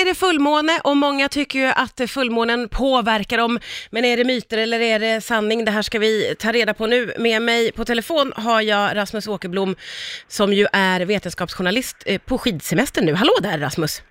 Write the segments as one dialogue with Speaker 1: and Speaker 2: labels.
Speaker 1: är det fullmåne och många tycker ju att fullmånen påverkar dem. Men är det myter eller är det sanning? Det här ska vi ta reda på nu. Med mig på telefon har jag Rasmus Åkerblom som ju är vetenskapsjournalist eh, på skidsemester nu. Hallå där Rasmus!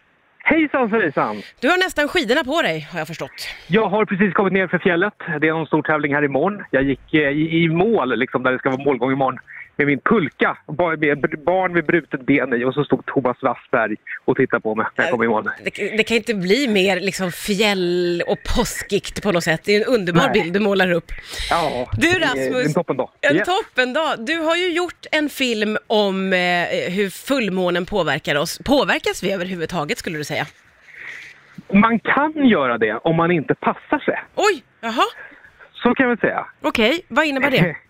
Speaker 2: Hejsan svejsan!
Speaker 1: Du har nästan skidorna på dig har jag förstått.
Speaker 2: Jag har precis kommit ner för fjället. Det är en stor tävling här imorgon. Jag gick eh, i, i mål, liksom, där det ska vara målgång imorgon, med min pulka. Bar- med Barn med brutet ben i och så stod Thomas Wassberg och tittade på mig när jag kom i mål.
Speaker 1: Det, det kan inte bli mer liksom fjäll och påskigt på något sätt. Det är en underbar
Speaker 2: Nej.
Speaker 1: bild du målar upp.
Speaker 2: Ja,
Speaker 1: Du, Rasmus,
Speaker 2: En toppendag.
Speaker 1: En
Speaker 2: Yes.
Speaker 1: toppendag. Du har ju gjort en film om eh, hur fullmånen påverkar oss. Påverkas vi överhuvudtaget skulle du säga?
Speaker 2: Man kan göra det om man inte passar sig.
Speaker 1: Oj, jaha,
Speaker 2: Så kan vi säga.
Speaker 1: okej, vad innebär det?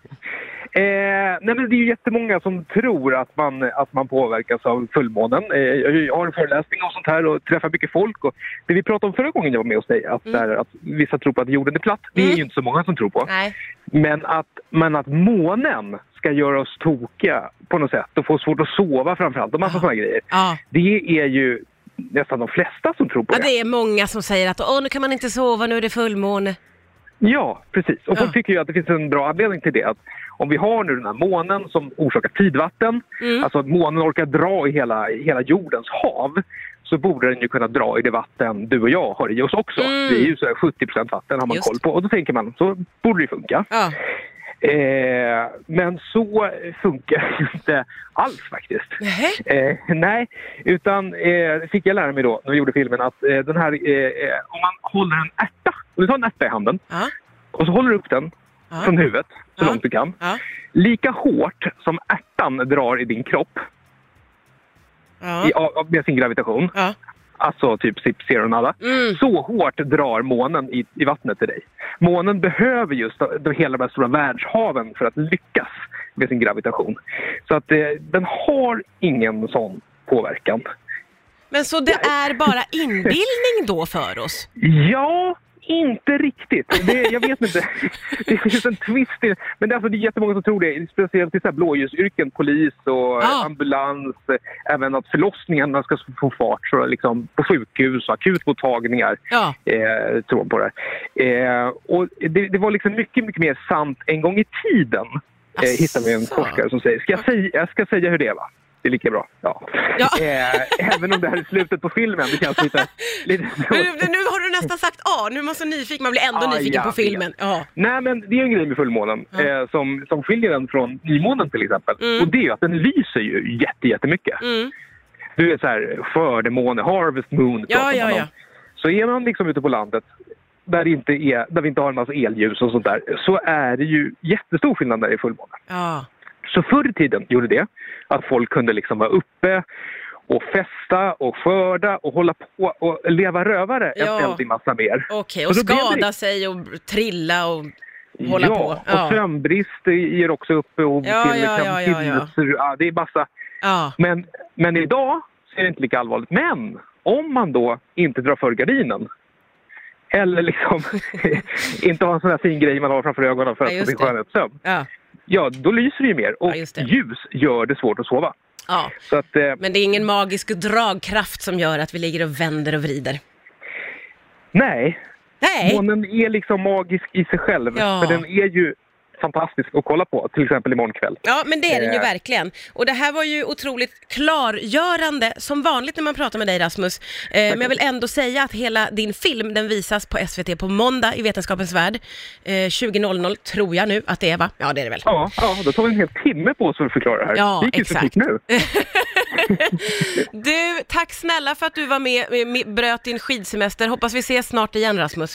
Speaker 2: Eh, nej men det är ju jättemånga som tror att man, att man påverkas av fullmånen. Eh, jag har en föreläsning och sånt här och träffar mycket folk. Och det vi pratade om förra gången jag var med hos dig, att, där, att vissa tror på att jorden är platt. Det är
Speaker 1: Mm.
Speaker 2: ju inte så många som tror på.
Speaker 1: Nej,
Speaker 2: Men att, men att månen ska göra oss tokiga på något sätt och få svårt att sova framförallt och massa
Speaker 1: Ja.
Speaker 2: sådana grejer.
Speaker 1: ja.
Speaker 2: Det är ju nästan de flesta som tror på
Speaker 1: ja.
Speaker 2: det.
Speaker 1: Det är många som säger att åh, nu kan man inte sova, nu är det fullmåne.
Speaker 2: Ja, precis. Och folk
Speaker 1: Ja.
Speaker 2: tycker ju att det finns en bra anledning till det. Att om vi har nu den här månen som orsakar tidvatten,
Speaker 1: Mm.
Speaker 2: alltså att månen orkar dra i hela, i hela jordens hav, så borde den ju kunna dra i det vatten du och jag har i oss också.
Speaker 1: Mm.
Speaker 2: Vi är ju så här 70% vatten har man
Speaker 1: Just
Speaker 2: koll på. Och då tänker man, så borde det ju funka.
Speaker 1: Ja.
Speaker 2: Eh, men så funkar det inte alls faktiskt. Eh, nej, utan eh, fick jag lära mig då när vi gjorde filmen att eh, den här, eh, eh, om man håller en ärta, om du tar en ärta i handen
Speaker 1: Ja.
Speaker 2: och så håller du upp den
Speaker 1: Ja.
Speaker 2: från huvudet så
Speaker 1: Ja.
Speaker 2: långt du kan. Lika hårt som ärtan drar i din kropp i, av- med sin gravitation. Alltså typ zip zero nada,
Speaker 1: Mm.
Speaker 2: så hårt drar månen i, i vattnet till dig. Månen behöver just de, hela de här stora världshaven för att lyckas med sin gravitation. Så att eh, den har ingen sån påverkan.
Speaker 1: Men så det är bara inbildning då för oss?
Speaker 2: Ja, inte riktigt. Det, jag vet inte. Det finns en twist i. Men det är, alltså, det är jättemånga som tror det. Speciellt i så här blåljusyrken, polis och
Speaker 1: Ja.
Speaker 2: ambulans. Även att förlossningarna ska få fart så liksom, på sjukhus och akutmottagningar.
Speaker 1: Ja.
Speaker 2: Eh, tror på det. Eh, och det, det var liksom mycket, mycket mer sant en gång i tiden. Eh, hittade vi en forskare som säger. Ska jag, säga, jag ska säga hur det är va? Det är lika bra. Ja.
Speaker 1: Ja.
Speaker 2: Eh, även om det här är slutet på filmen. Det känns lite... lite
Speaker 1: Men nu, har du nästan sagt A, nu är man så nyfiken, man blir ändå
Speaker 2: Ja,
Speaker 1: nyfiken
Speaker 2: jag
Speaker 1: på filmen. Ja.
Speaker 2: Nej, men det är en grej med fullmånen
Speaker 1: Ja.
Speaker 2: eh, som, som skiljer den från nymånen till exempel.
Speaker 1: Mm.
Speaker 2: Och det är att den lyser ju jätte, jättemycket.
Speaker 1: Mm.
Speaker 2: Du vet så här, skördemåne, harvest moon
Speaker 1: Ja, ja, ja.
Speaker 2: Så är man liksom ute på landet där, inte är, där vi inte har en massa elljus och sånt där, så är det ju jättestor skillnad när det är fullmåne.
Speaker 1: Ja.
Speaker 2: Så förr i tiden gjorde det att folk kunde liksom vara uppe och festa och skörda och hålla på och leva rövare
Speaker 1: Ja.
Speaker 2: en väldig massa mer.
Speaker 1: Okej, och
Speaker 2: Och
Speaker 1: skada sig och trilla och hålla
Speaker 2: ja,
Speaker 1: på. Ja.
Speaker 2: och sömnbrist ger också upphov
Speaker 1: Ja,
Speaker 2: till
Speaker 1: ja, ja, ja, ja.
Speaker 2: ja, Det är massa.
Speaker 1: Ja.
Speaker 2: Men, men idag så är det inte lika allvarligt. Men om man då inte drar för gardinen eller liksom inte har en sån här fin grej man har framför ögonen för att få sin skönhetssömn.
Speaker 1: Ja.
Speaker 2: Ja, då lyser det ju mer. Och
Speaker 1: Ja,
Speaker 2: ljus gör det svårt att sova.
Speaker 1: ja.
Speaker 2: Att, eh,
Speaker 1: Men det är ingen magisk dragkraft som gör att vi ligger och vänder och vrider.
Speaker 2: nej,
Speaker 1: Nej.
Speaker 2: månen är liksom magisk i sig själv.
Speaker 1: Ja.
Speaker 2: Men den är ju fantastisk att kolla på, till exempel imorgon kväll.
Speaker 1: Ja, men det är den ju
Speaker 2: Eh.
Speaker 1: verkligen. Och det här var ju otroligt klargörande, som vanligt när man pratar med dig Rasmus. Eh, men jag vill ändå säga att hela din film, den visas på SVT på måndag i Vetenskapens Värld. Eh, 20.00 tror jag nu att det är va? Ja, det är det väl.
Speaker 2: Ja, ja, då tar vi en hel timme på oss för att förklara det här.
Speaker 1: Ja,
Speaker 2: det gick
Speaker 1: exakt.
Speaker 2: nu.
Speaker 1: Du, tack snälla för att du var med, med, med bröt din skidsemester. Hoppas vi ses snart igen Rasmus.